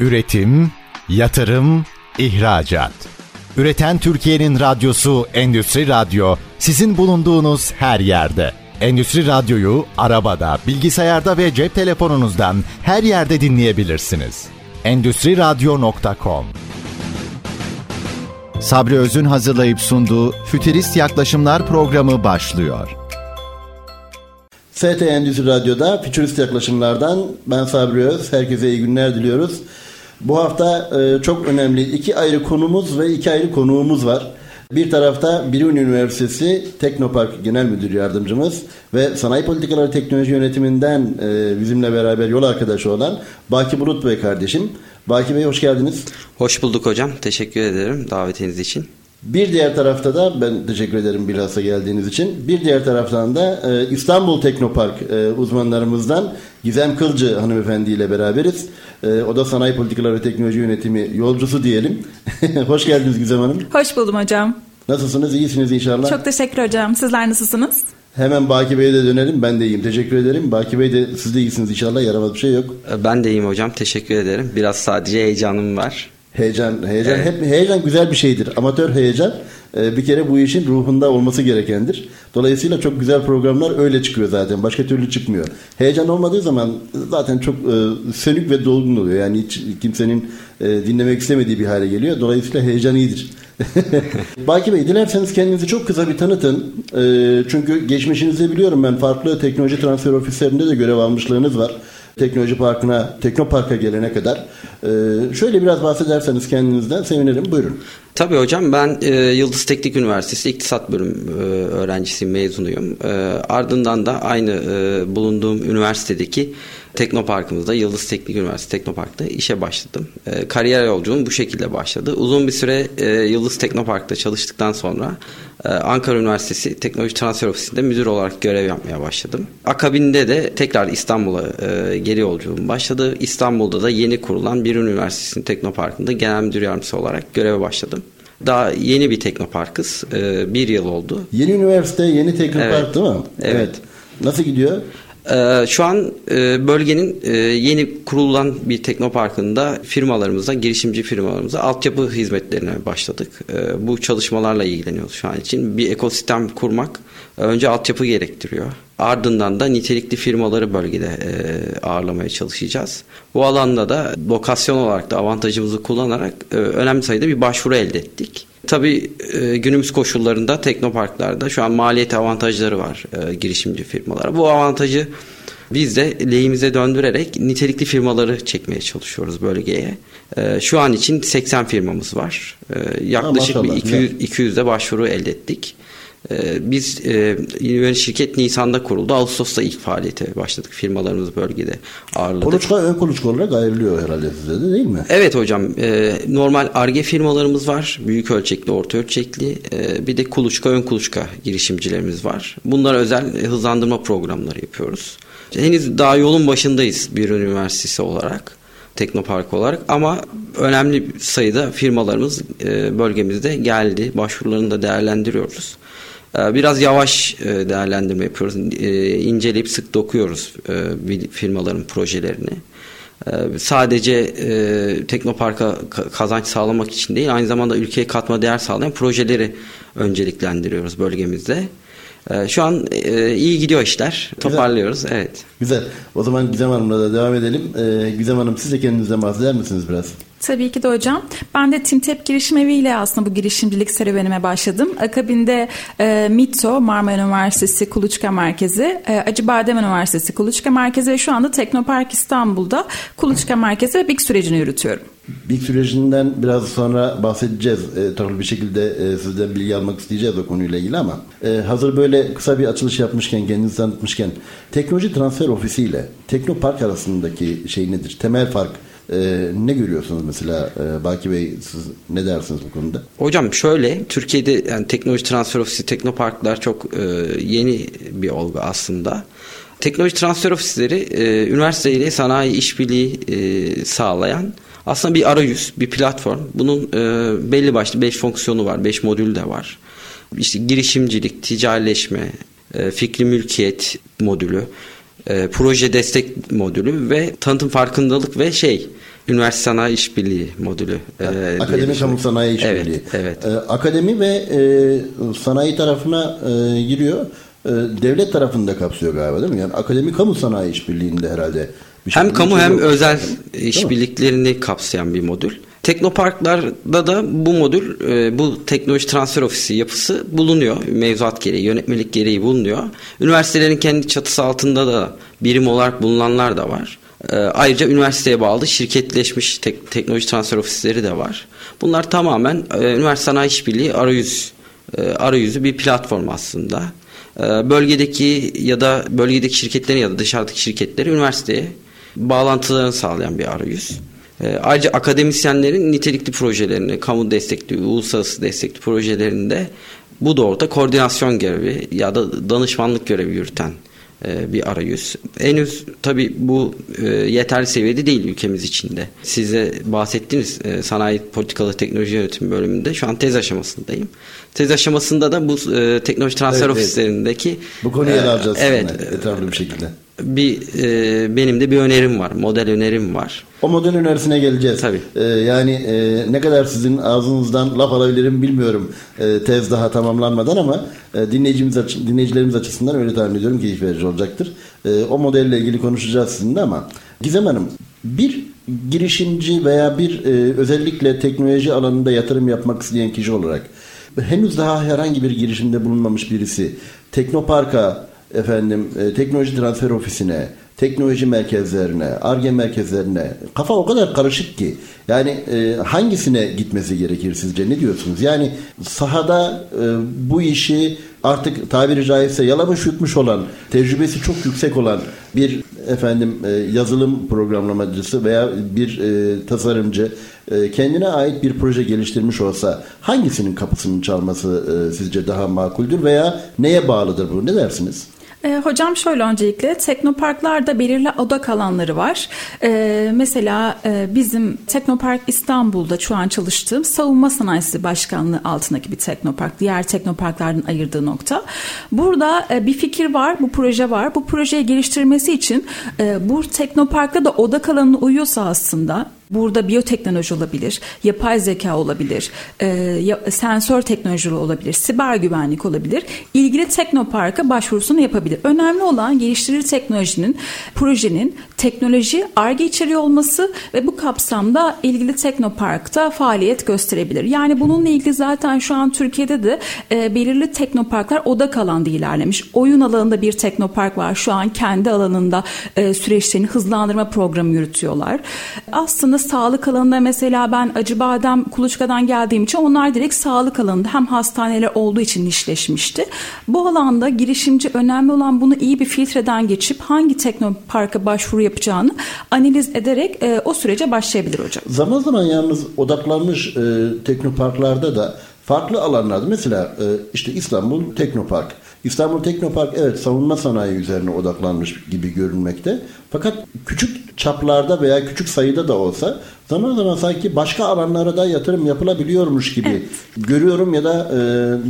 Üretim, yatırım, ihracat. Üreten Türkiye'nin radyosu Endüstri Radyo sizin bulunduğunuz her yerde. Endüstri Radyo'yu arabada, bilgisayarda ve cep telefonunuzdan her yerde dinleyebilirsiniz. Endüstri Radyo.com Sabri Öz'ün hazırlayıp sunduğu Fütürist Yaklaşımlar programı başlıyor. ST Endüstri Radyo'da Fütürist Yaklaşımlardan ben Sabri Öz. Herkese iyi günler diliyoruz. Bu hafta e, çok önemli iki ayrı konumuz ve iki ayrı konuğumuz var. Bir tarafta Biruni Üniversitesi Teknopark Genel Müdür Yardımcımız ve Sanayi Politikaları Teknoloji Yönetiminden e, bizimle beraber yol arkadaşı olan Baki Bulut Bey kardeşim. Baki Bey hoş geldiniz. Hoş bulduk hocam. Teşekkür ederim davetiniz için. Bir diğer tarafta da ben teşekkür ederim bilhassa geldiğiniz için. Bir diğer taraftan da e, İstanbul Teknopark e, uzmanlarımızdan Gizem Kılcı hanımefendi ile beraberiz. E, o da Sanayi Politikaları ve Teknoloji Yönetimi yolcusu diyelim. Hoş geldiniz Gizem Hanım. Hoş buldum hocam. Nasılsınız? İyisiniz inşallah. Çok teşekkür hocam. Sizler nasılsınız? Hemen Baki Bey'e de dönelim. Ben de iyiyim. Teşekkür ederim. Baki Bey de siz de iyisiniz inşallah. Yaramaz bir şey yok. Ben de iyiyim hocam. Teşekkür ederim. Biraz sadece heyecanım var. Heyecan, heyecan evet. hep heyecan güzel bir şeydir. Amatör heyecan e, bir kere bu işin ruhunda olması gerekendir. Dolayısıyla çok güzel programlar öyle çıkıyor zaten. Başka türlü çıkmıyor. Heyecan olmadığı zaman zaten çok e, sönük ve dolgun oluyor. Yani hiç kimsenin e, dinlemek istemediği bir hale geliyor. Dolayısıyla heyecan iyidir. Baki Bey dilerseniz kendinizi çok kısa bir tanıtın. çünkü geçmişinizi biliyorum ben farklı teknoloji transfer ofislerinde de görev almışlığınız var. Teknoloji Parkı'na, Teknopark'a gelene kadar. Ee, şöyle biraz bahsederseniz kendinizden sevinirim. Buyurun. Tabii hocam ben e, Yıldız Teknik Üniversitesi İktisat Bölüm e, öğrencisiyim, mezunuyum. E, ardından da aynı e, bulunduğum üniversitedeki Teknoparkımızda Yıldız Teknik Üniversitesi Teknopark'ta işe başladım. E, kariyer yolculuğum bu şekilde başladı. Uzun bir süre e, Yıldız Teknopark'ta çalıştıktan sonra e, Ankara Üniversitesi Teknoloji Transfer Ofisi'nde müdür olarak görev yapmaya başladım. Akabinde de tekrar İstanbul'a e, geri yolculuğum başladı. İstanbul'da da yeni kurulan bir üniversitesinin Teknopark'ında genel müdür yardımcısı olarak göreve başladım. Daha yeni bir teknoparkız. E, bir yıl oldu. Yeni üniversite, yeni teknopark evet. değil mi? Evet. evet. Nasıl gidiyor? Ee, şu an e, bölgenin e, yeni kurulan bir teknoparkında firmalarımıza, girişimci firmalarımıza altyapı hizmetlerine başladık. Ee, bu çalışmalarla ilgileniyoruz şu an için. Bir ekosistem kurmak önce altyapı gerektiriyor. Ardından da nitelikli firmaları bölgede e, ağırlamaya çalışacağız. Bu alanda da lokasyon olarak da avantajımızı kullanarak önemli sayıda bir başvuru elde ettik. Tabii e, günümüz koşullarında teknoparklarda şu an maliyet avantajları var e, girişimci firmalara. Bu avantajı biz de lehimize döndürerek nitelikli firmaları çekmeye çalışıyoruz bölgeye. E, şu an için 80 firmamız var. E, yaklaşık ha, bir 200, 200'de başvuru elde ettik. Ee, biz e, şirket Nisan'da kuruldu. Ağustos'ta ilk faaliyete başladık. Firmalarımız bölgede ağırladık. Kuluçka ön kuluçka olarak ayrılıyor herhalde size de değil mi? Evet hocam. E, normal ARGE firmalarımız var. Büyük ölçekli, orta ölçekli. E, bir de kuluçka, ön kuluçka girişimcilerimiz var. Bunlara özel hızlandırma programları yapıyoruz. Henüz daha yolun başındayız bir üniversitesi olarak. Teknopark olarak ama önemli sayıda firmalarımız e, bölgemizde geldi. Başvurularını da değerlendiriyoruz. Ee, biraz yavaş e, değerlendirme yapıyoruz. E, inceleyip sık dokuyoruz e, firmaların projelerini. Sadece Teknopark'a kazanç sağlamak için değil, aynı zamanda ülkeye katma değer sağlayan projeleri önceliklendiriyoruz bölgemizde. Şu an iyi gidiyor işler. Toparlıyoruz. Güzel. Evet. Güzel. O zaman Gizem Hanım'la da devam edelim. Gizem Hanım siz de kendinizden bahseder misiniz biraz? Tabii ki de hocam. Ben de Timtep Girişim Evi ile aslında bu girişimcilik serüvenime başladım. Akabinde e, MITO, Marmara Üniversitesi Kuluçka Merkezi, e, Acıbadem Üniversitesi Kuluçka Merkezi ve şu anda Teknopark İstanbul'da Kuluçka Merkezi ve BİK sürecini yürütüyorum. BİK sürecinden biraz sonra bahsedeceğiz. E, tabii bir şekilde e, sizden bilgi almak isteyeceğiz o konuyla ilgili ama e, hazır böyle kısa bir açılış yapmışken, kendinizi tanıtmışken Teknoloji Transfer Ofisi ile Teknopark arasındaki şey nedir? Temel fark ee, ne görüyorsunuz mesela e, Baki Bey siz ne dersiniz bu konuda? Hocam şöyle Türkiye'de yani teknoloji transfer ofisi teknoparklar çok e, yeni bir olgu aslında. Teknoloji transfer ofisleri e, üniversite ile sanayi işbirliği e, sağlayan aslında bir arayüz, bir platform. Bunun belli başlı 5 fonksiyonu var, 5 modül de var. İşte girişimcilik, ticarileşme, e, fikri mülkiyet modülü, e, proje destek modülü ve tanıtım farkındalık ve şey Üniversite Sanayi İşbirliği modülü. E, akademi Kamu Sanayi İşbirliği. Evet, evet. E, akademi ve e, sanayi tarafına e, giriyor. E, devlet tarafında kapsıyor galiba değil mi? Yani akademi kamu sanayi işbirliğinde herhalde. Bir hem kamu hem özel işbirliklerini kapsayan bir modül. Teknoparklarda da bu modül, e, bu teknoloji transfer ofisi yapısı bulunuyor. Mevzuat gereği, yönetmelik gereği bulunuyor. Üniversitelerin kendi çatısı altında da birim olarak bulunanlar da var. E, ayrıca üniversiteye bağlı şirketleşmiş tek, teknoloji transfer ofisleri de var. Bunlar tamamen e, üniversite sanayi işbirliği arayüz, arayüzü bir platform aslında. Bölgedeki ya da bölgedeki şirketlerin ya da dışarıdaki şirketleri üniversiteye bağlantılarını sağlayan bir arayüz. E, ayrıca akademisyenlerin nitelikli projelerini, kamu destekli, uluslararası destekli projelerinde bu doğrultuda koordinasyon görevi ya da danışmanlık görevi yürüten e, bir arayüz. Henüz tabi bu e, yeterli seviyede değil ülkemiz içinde. Size bahsettiğiniz e, sanayi politikalı teknoloji yönetimi bölümünde şu an tez aşamasındayım. Tez aşamasında da bu e, teknoloji transfer evet, ofislerindeki evet. bu konuyu ele alacağız. Evet, etraflı bir şekilde bir e, benim de bir önerim var. Model önerim var. O model önerisine geleceğiz. Tabii. Ee, yani e, ne kadar sizin ağzınızdan laf alabilirim bilmiyorum e, tez daha tamamlanmadan ama e, dinleyicimiz açı, dinleyicilerimiz açısından öyle tahmin ediyorum keyif verici olacaktır. E, o modelle ilgili konuşacağız sizinle ama Gizem Hanım bir girişimci veya bir e, özellikle teknoloji alanında yatırım yapmak isteyen kişi olarak henüz daha herhangi bir girişimde bulunmamış birisi Teknopark'a efendim e, teknoloji transfer ofisine, teknoloji merkezlerine, ARGE merkezlerine kafa o kadar karışık ki yani e, hangisine gitmesi gerekir sizce ne diyorsunuz? Yani sahada e, bu işi artık tabiri caizse yalamış yutmuş olan, tecrübesi çok yüksek olan bir efendim e, yazılım programlamacısı veya bir e, tasarımcı e, kendine ait bir proje geliştirmiş olsa hangisinin kapısını çalması e, sizce daha makuldür veya neye bağlıdır bu? Ne dersiniz? E, hocam şöyle öncelikle teknoparklarda belirli odak alanları var. E, mesela e, bizim Teknopark İstanbul'da şu an çalıştığım savunma sanayisi başkanlığı altındaki bir teknopark. Diğer teknoparklardan ayırdığı nokta. Burada e, bir fikir var, bu proje var. Bu projeyi geliştirmesi için e, bu teknoparkta da odak alanına uyuyorsa aslında Burada biyoteknoloji olabilir, yapay zeka olabilir, e, sensör teknoloji olabilir, siber güvenlik olabilir. İlgili teknoparka başvurusunu yapabilir. Önemli olan geliştirici teknolojinin, projenin teknoloji, ARGE içeriği olması ve bu kapsamda ilgili teknoparkta faaliyet gösterebilir. Yani bununla ilgili zaten şu an Türkiye'de de e, belirli teknoparklar odak alanda ilerlemiş. Oyun alanında bir teknopark var. Şu an kendi alanında e, süreçlerini hızlandırma programı yürütüyorlar. Aslında aslında sağlık alanında mesela ben Acıbadem Kuluçka'dan geldiğim için onlar direkt sağlık alanında hem hastaneler olduğu için işleşmişti. Bu alanda girişimci önemli olan bunu iyi bir filtreden geçip hangi teknoparka başvuru yapacağını analiz ederek e, o sürece başlayabilir hocam. Zaman zaman yalnız odaklanmış e, teknoparklarda da farklı alanlarda mesela e, işte İstanbul Teknopark. İstanbul Teknopark evet savunma sanayi üzerine odaklanmış gibi görünmekte. Fakat küçük çaplarda veya küçük sayıda da olsa zaman zaman sanki başka alanlara da yatırım yapılabiliyormuş gibi evet. görüyorum ya da e,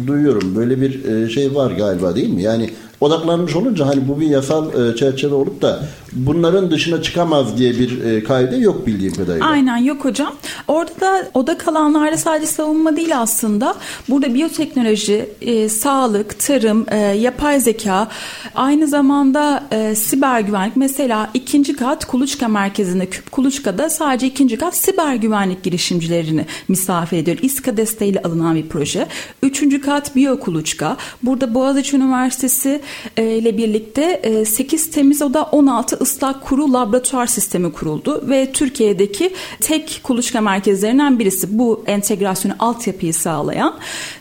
duyuyorum. Böyle bir e, şey var galiba değil mi? Yani odaklanmış olunca hani bu bir yasal e, çerçeve olup da bunların dışına çıkamaz diye bir e, kaide yok bildiğim kadarıyla. Aynen yok hocam. Orada da odak alanlarda sadece savunma değil aslında. Burada biyoteknoloji, e, sağlık, tarım, e, yapay zeka, aynı zamanda e, siber güvenlik. Mesela ikinci kat Kuluçka merkezinde, Küp Kuluçka'da sadece ikinci kat siber güvenlik girişimcilerini misafir ediyor. İSKA desteğiyle alınan bir proje. Üçüncü kat Biyo Kuluçka. Burada Boğaziçi Üniversitesi e, ile birlikte 8 e, Temiz Oda 16 ıslak kuru laboratuvar sistemi kuruldu ve Türkiye'deki tek kuluçka merkezlerinden birisi bu entegrasyonu altyapıyı sağlayan.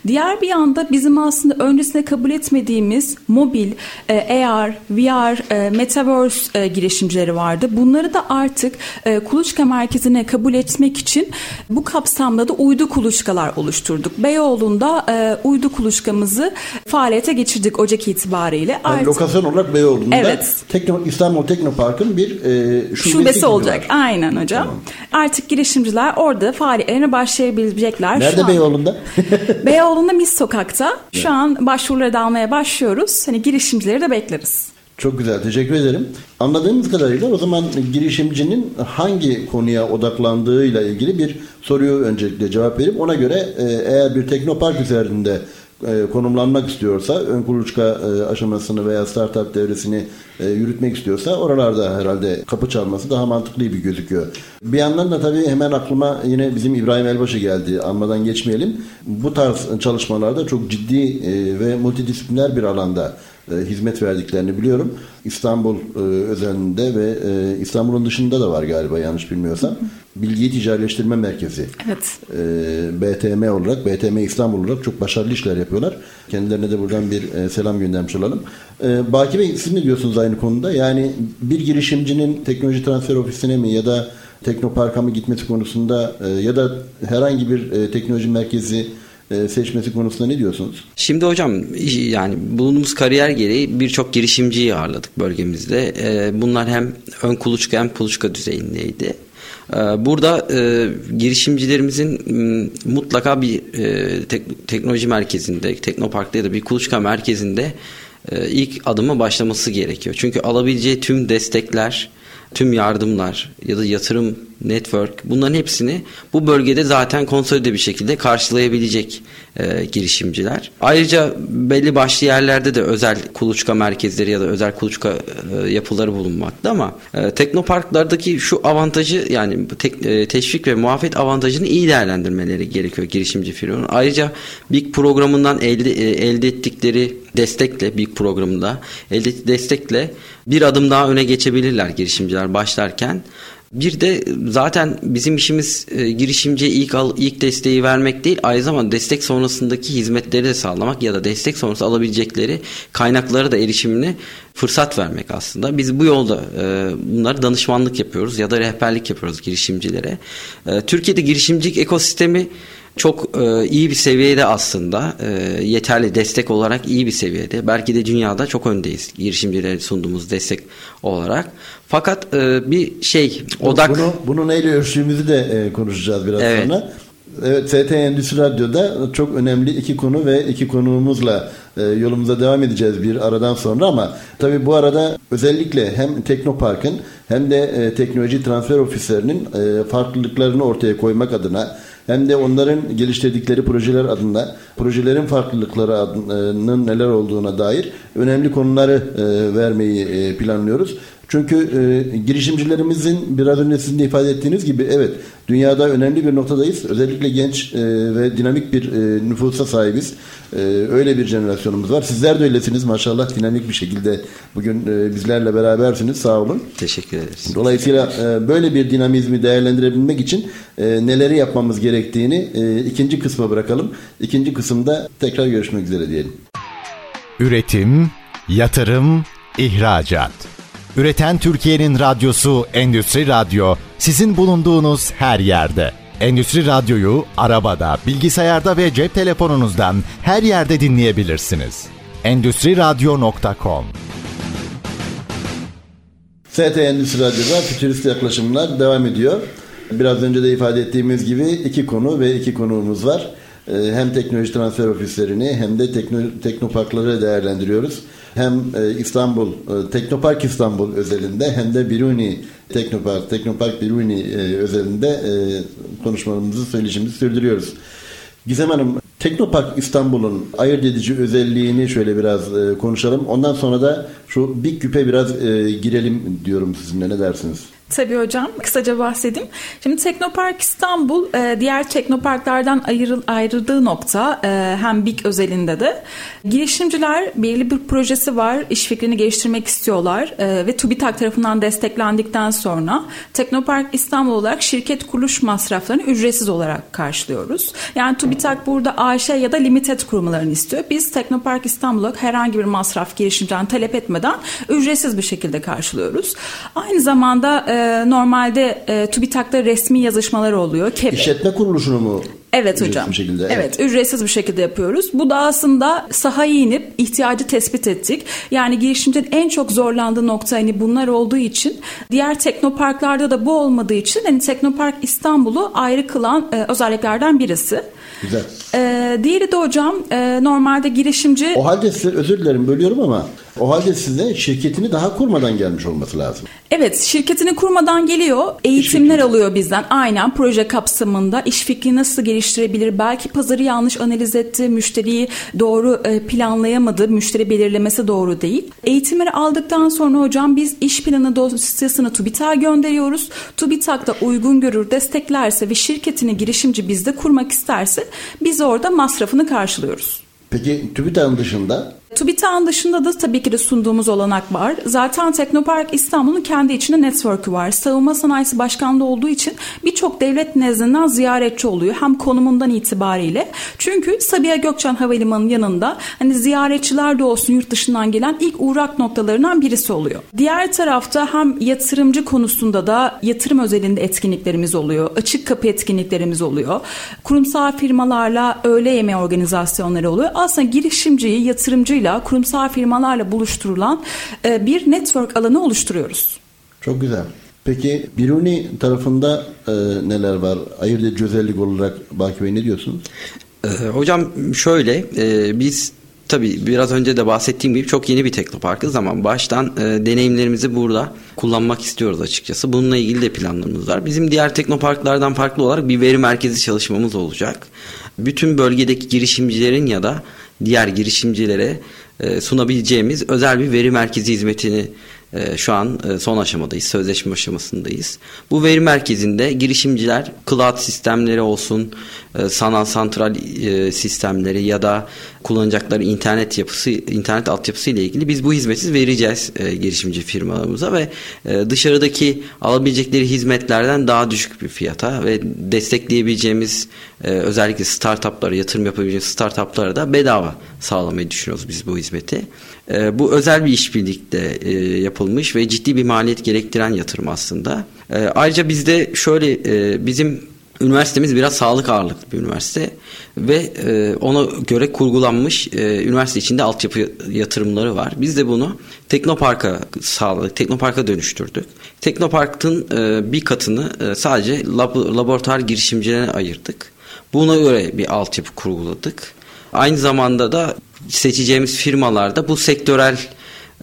Diğer bir yanda bizim aslında öncesinde kabul etmediğimiz mobil, e, AR, VR, Metaverse girişimcileri vardı. Bunları da artık kuluçka merkezine kabul etmek için bu kapsamda da uydu kuluçkalar oluşturduk. Beyoğlu'nda uydu kuluçkamızı faaliyete geçirdik Ocak itibariyle artık... Yani lokasyon olarak Beyoğlu'nda evet. Tekno, İstanbul Teknopark'ın bir e, şubesi, şubesi olacak. Var. Aynen hocam. Tamam. Artık girişimciler orada faaliyetlerine başlayabilecekler. Nerede Şu Beyoğlu'nda? Beyoğlu'nda Mis Sokak'ta. Şu evet. an başvuruları da almaya başlıyoruz. Hani girişimcileri de bekleriz. Çok güzel, teşekkür ederim. Anladığımız kadarıyla o zaman girişimcinin hangi konuya odaklandığıyla ilgili bir soruyu öncelikle cevap verip ona göre e, eğer bir teknopark üzerinde konumlanmak istiyorsa, ön kuluçka e, aşamasını veya startup devresini e, yürütmek istiyorsa oralarda herhalde kapı çalması daha mantıklı bir gözüküyor. Bir yandan da tabii hemen aklıma yine bizim İbrahim Elbaşı geldi. Anmadan geçmeyelim. Bu tarz çalışmalarda çok ciddi e, ve multidisipliner bir alanda e, hizmet verdiklerini biliyorum. İstanbul e, özelinde ve e, İstanbul'un dışında da var galiba yanlış bilmiyorsam. Bilgiyi Ticarileştirme Merkezi. Evet. E, BTM olarak, BTM İstanbul olarak çok başarılı işler yapıyorlar. Kendilerine de buradan bir e, selam göndermiş olalım. E, Baki Bey siz ne diyorsunuz aynı konuda? Yani bir girişimcinin teknoloji transfer ofisine mi ya da Teknopark'a mı gitmesi konusunda e, ya da herhangi bir e, teknoloji merkezi seçmesi konusunda ne diyorsunuz? Şimdi hocam yani bulunduğumuz kariyer gereği birçok girişimciyi ağırladık bölgemizde. E, bunlar hem ön kuluçka hem kuluçka düzeyindeydi. E, burada girişimcilerimizin mutlaka bir teknoloji merkezinde, teknoparkta ya da bir kuluçka merkezinde ilk adımı başlaması gerekiyor. Çünkü alabileceği tüm destekler, tüm yardımlar ya da yatırım network bunların hepsini bu bölgede zaten konsolide bir şekilde karşılayabilecek e, girişimciler. Ayrıca belli başlı yerlerde de özel kuluçka merkezleri ya da özel kuluçka e, yapıları bulunmakta ama e, teknoparklardaki şu avantajı yani tek, e, teşvik ve muafiyet avantajını iyi değerlendirmeleri gerekiyor girişimci firmanın. Ayrıca Big programından elde, e, elde ettikleri destekle Big programında elde destekle bir adım daha öne geçebilirler girişimciler başlarken. Bir de zaten bizim işimiz e, girişimciye ilk al, ilk desteği vermek değil, aynı zamanda destek sonrasındaki hizmetleri de sağlamak ya da destek sonrası alabilecekleri kaynakları da erişimini fırsat vermek aslında. Biz bu yolda e, bunları danışmanlık yapıyoruz ya da rehberlik yapıyoruz girişimcilere. E, Türkiye'de girişimcilik ekosistemi çok e, iyi bir seviyede aslında e, yeterli destek olarak iyi bir seviyede. Belki de dünyada çok öndeyiz girişimcilere sunduğumuz destek olarak. Fakat e, bir şey odak bunu, bunu neyle ölçtüğümüzü de e, konuşacağız biraz evet. sonra. Evet ST Endüstri Radyo'da çok önemli iki konu ve iki konuğumuzla e, yolumuza devam edeceğiz bir aradan sonra ama tabii bu arada özellikle hem Teknopark'ın hem de e, teknoloji transfer ofislerinin e, farklılıklarını ortaya koymak adına hem de onların geliştirdikleri projeler adına projelerin farklılıklarının neler olduğuna dair önemli konuları e, vermeyi e, planlıyoruz. Çünkü e, girişimcilerimizin biraz önce sizin de ifade ettiğiniz gibi evet dünyada önemli bir noktadayız. Özellikle genç e, ve dinamik bir e, nüfusa sahibiz. E, öyle bir jenerasyonumuz var. Sizler de öylesiniz maşallah dinamik bir şekilde bugün e, bizlerle berabersiniz. Sağ olun. Teşekkür ederiz. Dolayısıyla e, böyle bir dinamizmi değerlendirebilmek için e, neleri yapmamız gerektiğini e, ikinci kısma bırakalım. İkinci kısımda tekrar görüşmek üzere diyelim. Üretim, yatırım, ihracat. Üreten Türkiye'nin radyosu Endüstri Radyo sizin bulunduğunuz her yerde. Endüstri Radyo'yu arabada, bilgisayarda ve cep telefonunuzdan her yerde dinleyebilirsiniz. Endüstri Radyo.com ST Endüstri Radyo'da fütürist yaklaşımlar devam ediyor. Biraz önce de ifade ettiğimiz gibi iki konu ve iki konuğumuz var. Ee, hem teknoloji transfer ofislerini hem de tekno, teknoparkları değerlendiriyoruz. Hem e, İstanbul, e, Teknopark İstanbul özelinde hem de Biruni Teknopark, Teknopark Biruni e, özelinde konuşmalarımızı, söyleşimizi sürdürüyoruz. Gizem Hanım, Teknopark İstanbul'un ayırt edici özelliğini şöyle biraz konuşalım. Ondan sonra da şu Big Küp'e biraz girelim diyorum sizinle. Ne dersiniz? Tabii hocam. Kısaca bahsedeyim. Şimdi Teknopark İstanbul e, diğer teknoparklardan ayrıl, ayrıldığı nokta e, hem BİK özelinde de girişimciler belirli bir projesi var. iş fikrini geliştirmek istiyorlar e, ve TÜBİTAK tarafından desteklendikten sonra Teknopark İstanbul olarak şirket kuruluş masraflarını ücretsiz olarak karşılıyoruz. Yani TÜBİTAK burada AŞ ya da limited kurumlarını istiyor. Biz Teknopark İstanbul olarak herhangi bir masraf girişimciden talep etmeden ücretsiz bir şekilde karşılıyoruz. Aynı zamanda e, normalde e, TÜBİTAK'ta resmi yazışmalar oluyor. Kebe. İşletme kuruluşunu mu Evet hocam. Bir şekilde, evet. evet ücretsiz bir şekilde yapıyoruz. Bu da aslında sahaya inip ihtiyacı tespit ettik. Yani girişimcinin en çok zorlandığı nokta hani bunlar olduğu için diğer teknoparklarda da bu olmadığı için hani Teknopark İstanbul'u ayrı kılan e, özelliklerden birisi. Güzel. E, diğeri de hocam e, normalde girişimci... O halde size özür dilerim bölüyorum ama O halde size şirketini daha kurmadan gelmiş olması lazım. Evet şirketini kurmadan geliyor. Eğitimler alıyor bizden. Aynen proje kapsamında iş fikri nasıl geliştirebilir? Belki pazarı yanlış analiz etti. Müşteriyi doğru e, planlayamadı. Müşteri belirlemesi doğru değil. Eğitimleri aldıktan sonra hocam biz iş planı dosyasını TÜBİTAK'a gönderiyoruz. TÜBİTAK da uygun görür, desteklerse ve şirketini girişimci bizde kurmak isterse biz orada masrafını karşılıyoruz. Peki TÜBİTAK'ın dışında TÜBİTAK'ın dışında da tabii ki de sunduğumuz olanak var. Zaten Teknopark İstanbul'un kendi içinde network'ü var. Savunma Sanayisi Başkanlığı olduğu için birçok devlet nezdinden ziyaretçi oluyor. Hem konumundan itibariyle. Çünkü Sabiha Gökçen Havalimanı'nın yanında hani ziyaretçiler de olsun yurt dışından gelen ilk uğrak noktalarından birisi oluyor. Diğer tarafta hem yatırımcı konusunda da yatırım özelinde etkinliklerimiz oluyor. Açık kapı etkinliklerimiz oluyor. Kurumsal firmalarla öğle yemeği organizasyonları oluyor. Aslında girişimciyi, yatırımcıyla firmalarla, kurumsal firmalarla buluşturulan e, bir network alanı oluşturuyoruz. Çok güzel. Peki Biruni tarafında e, neler var? Ayırt edici özellik olarak Baki Bey ne diyorsunuz? Ee, hocam şöyle e, biz tabii biraz önce de bahsettiğim gibi çok yeni bir teknoparkız ama baştan e, deneyimlerimizi burada kullanmak istiyoruz açıkçası. Bununla ilgili de planlarımız var. Bizim diğer teknoparklardan farklı olarak bir veri merkezi çalışmamız olacak. Bütün bölgedeki girişimcilerin ya da diğer girişimcilere e, sunabileceğimiz özel bir veri merkezi hizmetini e, şu an e, son aşamadayız, sözleşme aşamasındayız. Bu veri merkezinde girişimciler cloud sistemleri olsun, sanal santral sistemleri ya da kullanacakları internet yapısı, internet altyapısı ile ilgili biz bu hizmeti vereceğiz girişimci firmalarımıza ve dışarıdaki alabilecekleri hizmetlerden daha düşük bir fiyata ve destekleyebileceğimiz özellikle startuplara, yatırım yapabileceğimiz startuplara da bedava sağlamayı düşünüyoruz biz bu hizmeti. E, bu özel bir işbirlikte e, yapılmış ve ciddi bir maliyet gerektiren yatırım aslında. E, ayrıca bizde şöyle e, bizim üniversitemiz biraz sağlık ağırlıklı bir üniversite ve e, ona göre kurgulanmış e, üniversite içinde altyapı yatırımları var. Biz de bunu Teknopark'a sağladık, Teknopark'a dönüştürdük. Teknopark'ın e, bir katını e, sadece lab, laboratuvar girişimcilerine ayırdık. Buna göre bir altyapı kurguladık. Aynı zamanda da seçeceğimiz firmalarda bu sektörel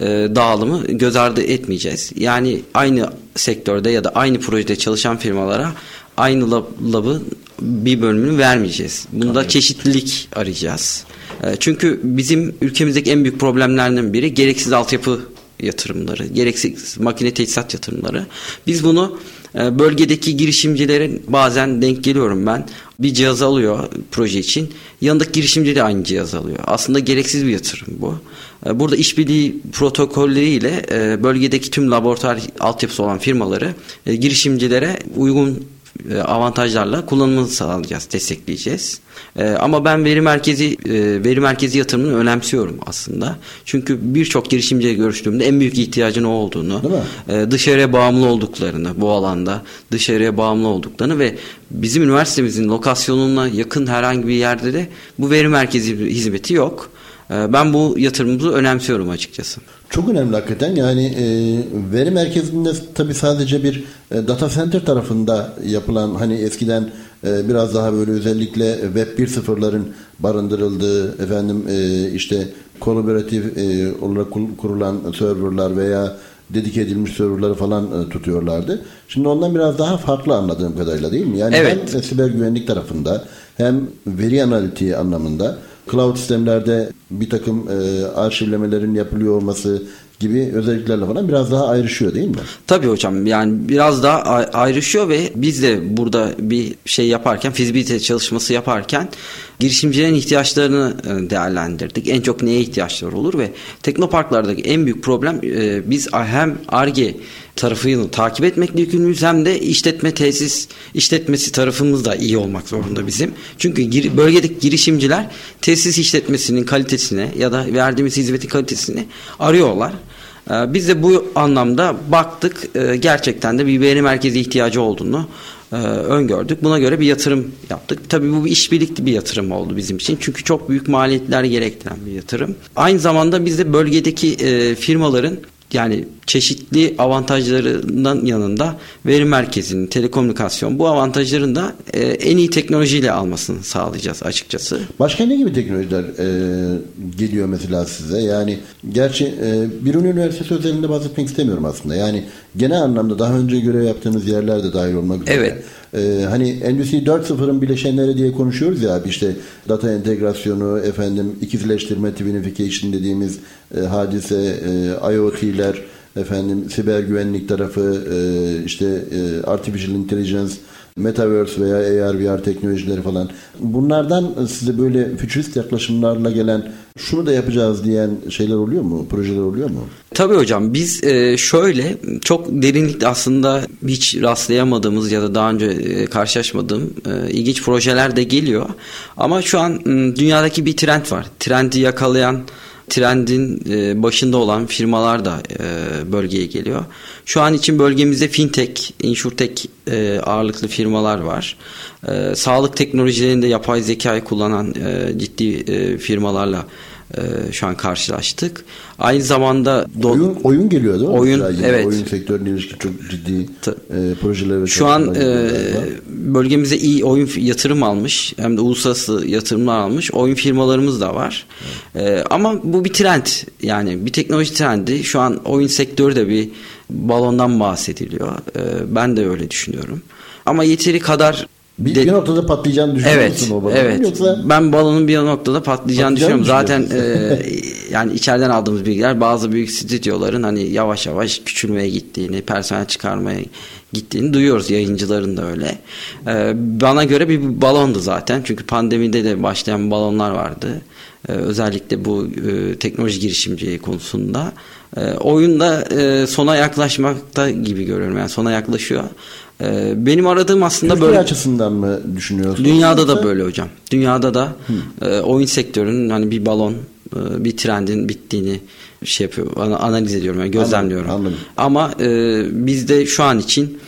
e, dağılımı göz ardı etmeyeceğiz. Yani aynı sektörde ya da aynı projede çalışan firmalara aynı lab, labı bir bölümünü vermeyeceğiz. Bunda Tabii. çeşitlilik arayacağız. E, çünkü bizim ülkemizdeki en büyük problemlerden biri gereksiz altyapı yatırımları, gereksiz makine teçhizat yatırımları. Biz bunu e, bölgedeki girişimcilerin bazen denk geliyorum ben. Bir cihaz alıyor proje için. Yanındaki girişimci de aynı cihaz alıyor. Aslında gereksiz bir yatırım bu. E, burada işbirliği protokolleriyle e, bölgedeki tüm laboratuvar altyapısı olan firmaları girişimcilere uygun avantajlarla kullanımını sağlayacağız, destekleyeceğiz. E, ama ben veri merkezi e, veri merkezi yatırımını önemsiyorum aslında. Çünkü birçok girişimciyle görüştüğümde en büyük ihtiyacın o olduğunu, dışarıya bağımlı olduklarını bu alanda, dışarıya bağımlı olduklarını ve bizim üniversitemizin lokasyonuna yakın herhangi bir yerde de bu veri merkezi hizmeti yok. Ben bu yatırımımızı önemsiyorum açıkçası. Çok önemli hakikaten. Yani e, veri merkezinde tabii sadece bir e, data center tarafında yapılan hani eskiden e, biraz daha böyle özellikle Web 1.0'ların barındırıldığı efendim e, işte kolaboratif e, olarak kurulan serverlar veya dedik edilmiş serverları falan e, tutuyorlardı. Şimdi ondan biraz daha farklı anladığım kadarıyla değil mi? Yani evet. hem siber güvenlik tarafında hem veri analitiği anlamında cloud sistemlerde bir takım e, arşivlemelerin yapılıyor olması gibi özelliklerle falan biraz daha ayrışıyor değil mi? Tabii hocam yani biraz daha ayrışıyor ve biz de burada bir şey yaparken fizibilite çalışması yaparken girişimcilerin ihtiyaçlarını e, değerlendirdik. En çok neye ihtiyaçları olur ve teknoparklardaki en büyük problem e, biz hem ARGE tarafını takip etmekle yükümlüyüz hem de işletme tesis işletmesi tarafımız da iyi olmak zorunda bizim. Çünkü bölgedeki girişimciler tesis işletmesinin kalitesine ya da verdiğimiz hizmetin kalitesini arıyorlar. Ee, biz de bu anlamda baktık ee, gerçekten de bir veri merkezi ihtiyacı olduğunu e, öngördük. Buna göre bir yatırım yaptık. Tabii bu bir işbirlikli bir yatırım oldu bizim için. Çünkü çok büyük maliyetler gerektiren bir yatırım. Aynı zamanda biz de bölgedeki e, firmaların yani çeşitli avantajlarından yanında veri merkezinin, telekomünikasyon bu avantajların da e, en iyi teknolojiyle almasını sağlayacağız açıkçası. Başka ne gibi teknolojiler e, geliyor mesela size? Yani gerçi e, bir üniversitesi özelinde bahsetmek istemiyorum aslında. Yani genel anlamda daha önce görev yaptığınız yerler de dahil olmak üzere. Evet. Ee, hani Endüstri 4.0'ın bileşenleri diye konuşuyoruz ya abi işte data entegrasyonu, efendim ikizleştirme, twinification dediğimiz e, hadise, e, IoT'ler, efendim siber güvenlik tarafı, e, işte e, artificial intelligence, Metaverse veya AR, VR teknolojileri falan. Bunlardan size böyle fütürist yaklaşımlarla gelen şunu da yapacağız diyen şeyler oluyor mu? Projeler oluyor mu? Tabii hocam biz e, şöyle çok derinlikte aslında hiç rastlayamadığımız ya da daha önce e, karşılaşmadığım e, ilginç projeler de geliyor. Ama şu an dünyadaki bir trend var. Trendi yakalayan trendin başında olan firmalar da bölgeye geliyor. Şu an için bölgemizde fintech, insurtech ağırlıklı firmalar var. Sağlık teknolojilerinde yapay zekayı kullanan ciddi firmalarla şu an karşılaştık. Aynı zamanda do- oyun oyun geliyor değil mi? Oyun Mesela evet. Oyun sektörüne ilişkin çok ciddi e, projeler ve Şu an e, bölgemize iyi oyun yatırım almış hem de uluslararası yatırımlar almış oyun firmalarımız da var. Evet. E, ama bu bir trend yani bir teknoloji trendi. Şu an oyun sektörü de bir balondan bahsediliyor. E, ben de öyle düşünüyorum. Ama yeteri kadar bir, de, bir noktada patlayacağını düşünüyor evet, musun o balonun? Evet. Yoksa ben balonun bir noktada patlayacağını düşünüyorum. Zaten e, yani içeriden aldığımız bilgiler bazı büyük stüdyoların hani yavaş yavaş küçülmeye gittiğini, personel çıkarmaya gittiğini duyuyoruz. Yayıncıların da öyle. E, bana göre bir balondu zaten. Çünkü pandemide de başlayan balonlar vardı. E, özellikle bu e, teknoloji girişimciliği konusunda. E, oyunda e, sona yaklaşmakta gibi görüyorum. Yani sona yaklaşıyor. Ee, benim aradığım aslında Türkiye böyle açısından mı düşünüyorsunuz? Dünyada da böyle hocam. Dünyada da e, oyun sektörünün hani bir balon, e, bir trendin bittiğini şey yapıyor, analiz ediyorum, yani gözlemliyorum. Anladım, anladım. Ama e, bizde şu an için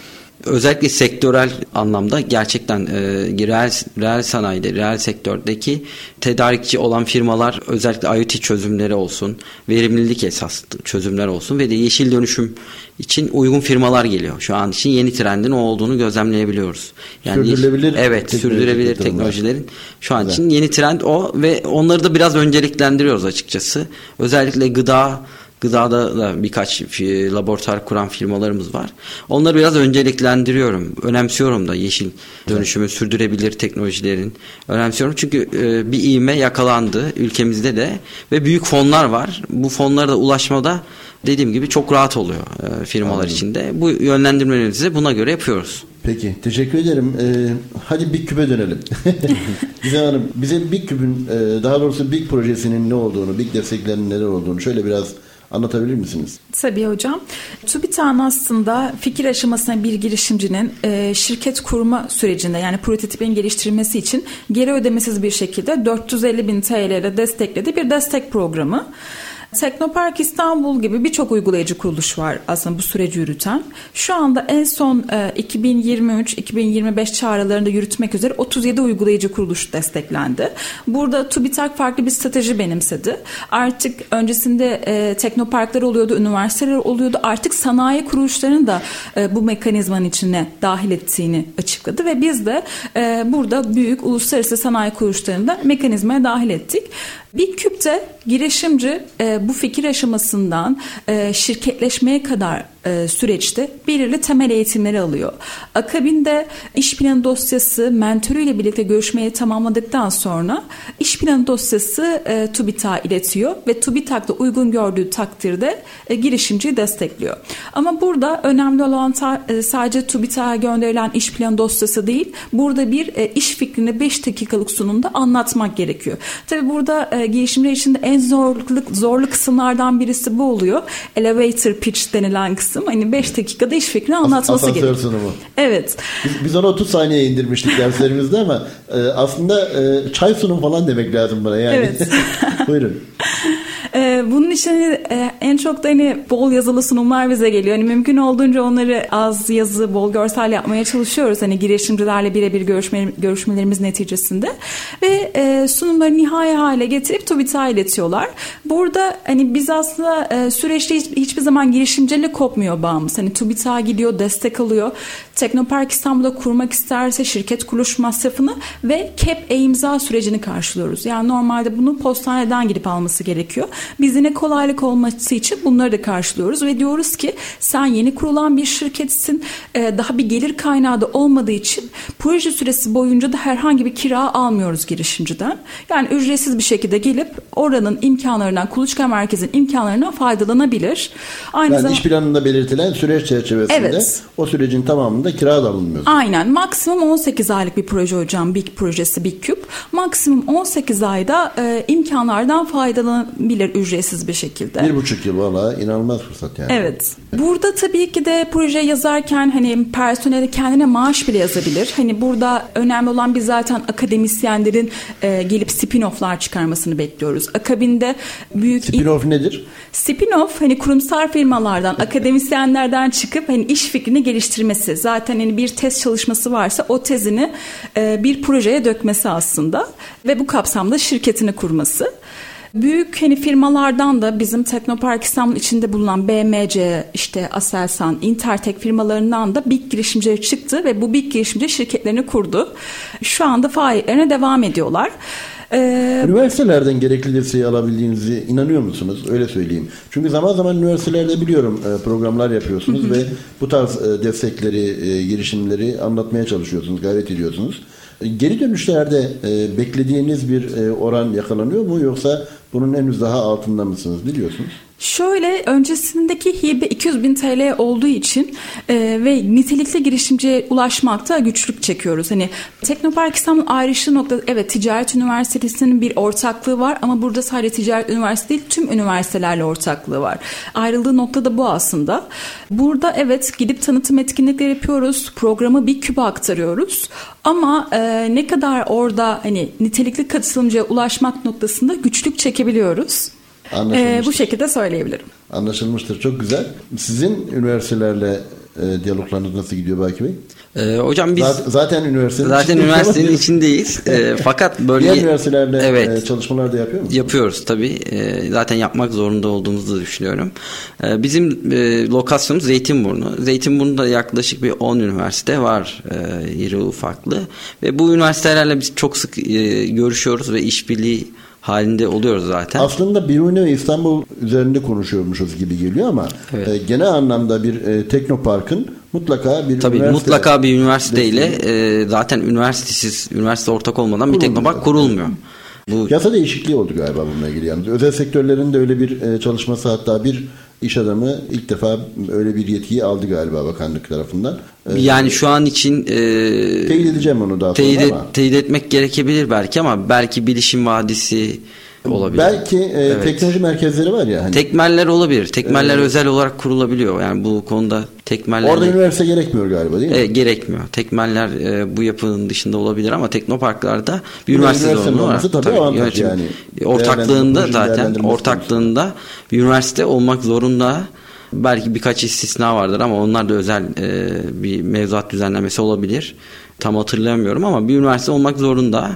özellikle sektörel anlamda gerçekten e, reel, reel sanayide, reel sektördeki tedarikçi olan firmalar özellikle IoT çözümleri olsun, verimlilik esaslı çözümler olsun ve de yeşil dönüşüm için uygun firmalar geliyor. Şu an için yeni trendin o olduğunu gözlemleyebiliyoruz. Yani sürdürülebilir evet, sürdürülebilir teknolojilerin şu an Güzel. için yeni trend o ve onları da biraz önceliklendiriyoruz açıkçası. Özellikle gıda Gıdada da birkaç laboratuvar kuran firmalarımız var. Onları biraz önceliklendiriyorum. Önemsiyorum da yeşil dönüşümü sürdürebilir teknolojilerin. Önemsiyorum çünkü e, bir iğme yakalandı ülkemizde de ve büyük fonlar var. Bu fonlara da ulaşmada dediğim gibi çok rahat oluyor e, firmalar Anladım. içinde. Bu yönlendirmelerimizi buna göre yapıyoruz. Peki teşekkür ederim. Ee, hadi Big Küp'e dönelim. Gizem Hanım bize Big Küp'ün e, daha doğrusu Big projesinin ne olduğunu, Big desteklerinin neler olduğunu şöyle biraz Anlatabilir misiniz? Tabii hocam. TÜBİTAK'ın aslında fikir aşamasına bir girişimcinin e, şirket kurma sürecinde yani prototipin geliştirilmesi için geri ödemesiz bir şekilde 450 bin TL ile desteklediği bir destek programı. Teknopark İstanbul gibi birçok uygulayıcı kuruluş var aslında bu süreci yürüten. Şu anda en son 2023-2025 e, çağrılarında yürütmek üzere 37 uygulayıcı kuruluş desteklendi. Burada TÜBİTAK farklı bir strateji benimsedi. Artık öncesinde e, teknoparklar oluyordu, üniversiteler oluyordu. Artık sanayi kuruluşlarını da e, bu mekanizmanın içine dahil ettiğini açıkladı ve biz de burada büyük uluslararası sanayi kuruluşlarını da mekanizmaya dahil ettik. Bir küpte girişimci e, bu fikir aşamasından e, şirketleşmeye kadar e, süreçte belirli temel eğitimleri alıyor. Akabinde iş planı dosyası mentörüyle birlikte görüşmeyi tamamladıktan sonra iş planı dosyası e, TÜBİTAK'a iletiyor ve TÜBİTAK da uygun gördüğü takdirde e, girişimciyi destekliyor. Ama burada önemli olan ta, e, sadece TÜBİTAK'a gönderilen iş planı dosyası değil, burada bir e, iş fikrini 5 dakikalık sunumda anlatmak gerekiyor. Tabi burada e, girişimler için de en zorluk, zorlu kısımlardan birisi bu oluyor. Elevator pitch denilen kısım kısım hani 5 dakikada iş fikrini anlatması gerekiyor. Asansör sunumu. Evet. Biz, biz onu 30 saniye indirmiştik derslerimizde ama e, aslında e, çay sunum falan demek lazım bana yani. Evet. Buyurun. Ee, bunun için e, en çok da hani bol yazılı sunumlar bize geliyor. Hani mümkün olduğunca onları az yazı, bol görsel yapmaya çalışıyoruz. Hani girişimcilerle birebir görüşme, görüşmelerimiz neticesinde. Ve e, sunumları nihai hale getirip TÜBİTAK'a iletiyorlar. Burada hani biz aslında e, süreçte hiç, hiçbir zaman girişimciyle kopmuyor bağımız. Hani TÜBİTAK'a gidiyor, destek alıyor. Teknopark İstanbul'da kurmak isterse şirket kuruluş masrafını ve CAP-E imza sürecini karşılıyoruz. Yani normalde bunu postaneden gidip alması gerekiyor. Biz yine kolaylık olması için bunları da karşılıyoruz ve diyoruz ki sen yeni kurulan bir şirketsin. E, daha bir gelir kaynağı da olmadığı için proje süresi boyunca da herhangi bir kira almıyoruz girişimciden. Yani ücretsiz bir şekilde gelip oranın imkanlarından, kuluçka merkezin imkanlarından faydalanabilir. Aynı yani zamanda, iş planında belirtilen süreç çerçevesinde evet. o sürecin tamamında kira da alınmıyor. Aynen. Maksimum 18 aylık bir proje hocam. Big projesi Big Cube. Maksimum 18 ayda e, imkanlardan faydalanabilir ücretsiz bir şekilde. Bir buçuk yıl valla inanılmaz fırsat yani. Evet. Burada tabii ki de proje yazarken hani personeli kendine maaş bile yazabilir. Hani burada önemli olan biz zaten akademisyenlerin e, gelip spin-off'lar çıkarmasını bekliyoruz. Akabinde büyük... Spin-off nedir? Spin-off hani kurumsal firmalardan, akademisyenlerden çıkıp hani iş fikrini geliştirmesi. Zaten hani bir test çalışması varsa o tezini e, bir projeye dökmesi aslında ve bu kapsamda şirketini kurması. Büyük hani firmalardan da bizim Teknopark İstanbul içinde bulunan BMC, işte Aselsan, Intertek firmalarından da big girişimciler çıktı ve bu big girişimci şirketlerini kurdu. Şu anda faaliyetlerine devam ediyorlar. Ee, Üniversitelerden gerekli desteği alabildiğinizi inanıyor musunuz? Öyle söyleyeyim. Çünkü zaman zaman üniversitelerde biliyorum e, programlar yapıyorsunuz hı hı. ve bu tarz e, destekleri, e, girişimleri anlatmaya çalışıyorsunuz, gayret ediyorsunuz. Geri dönüşlerde beklediğiniz bir oran yakalanıyor mu yoksa bunun henüz daha altında mısınız? biliyorsunuz? Şöyle öncesindeki hibe 200 bin TL olduğu için e, ve nitelikli girişimciye ulaşmakta güçlük çekiyoruz. Hani Teknopark İstanbul ayrıştığı nokta evet Ticaret Üniversitesi'nin bir ortaklığı var ama burada sadece Ticaret Üniversitesi değil tüm üniversitelerle ortaklığı var. Ayrıldığı nokta da bu aslında. Burada evet gidip tanıtım etkinlikleri yapıyoruz. Programı bir kübe aktarıyoruz. Ama e, ne kadar orada hani nitelikli katılımcıya ulaşmak noktasında güçlük çekebiliyoruz. Ee, bu şekilde söyleyebilirim. Anlaşılmıştır. Çok güzel. Sizin üniversitelerle e, diyaloglarınız nasıl gidiyor Baki Bey? Ee, hocam biz zaten, zaten üniversitenin zaten üniversitenin içindeyiz. E, fakat böyle diğer üniversitelerle evet, e, çalışmalar da yapıyor musunuz? Yapıyoruz tabii. E, zaten yapmak zorunda olduğumuzu da düşünüyorum. E, bizim e, lokasyonumuz Zeytinburnu. Zeytinburnu'da yaklaşık bir 10 üniversite var e, iri ufaklı ve bu üniversitelerle biz çok sık e, görüşüyoruz ve işbirliği halinde oluyoruz zaten. Aslında Biruni ve İstanbul üzerinde konuşuyormuşuz gibi geliyor ama evet. e, genel anlamda bir e, teknoparkın mutlaka bir Tabii üniversite mutlaka bir üniversiteyle e, zaten üniversitesiz üniversite ortak olmadan bir teknopark kurulmuyor. Bu... Yasa değişikliği oldu galiba bununla ilgili. Yani özel sektörlerin de öyle bir e, çalışması hatta bir iş adamı ilk defa öyle bir yetkiyi aldı galiba bakanlık tarafından. Ee, yani şu an için e, teyit edeceğim onu daha teyit, sonra ama. Teyit etmek gerekebilir belki ama belki bilişim vadisi olabilir. Belki e, evet. teknoloji merkezleri var ya. Hani. Tekmeller olabilir. Tekmeller evet. özel olarak kurulabiliyor. Yani bu konuda tekmeller... Orada üniversite gerekmiyor galiba değil mi? E, gerekmiyor. Tekmeller e, bu yapının dışında olabilir ama teknoparklarda bir üniversite var. Tabii, tabii avantaj yani. Ortaklığında zaten ortaklığında bir üniversite olmak zorunda. Belki birkaç istisna vardır ama onlar da özel e, bir mevzuat düzenlemesi olabilir. Tam hatırlayamıyorum ama bir üniversite olmak zorunda.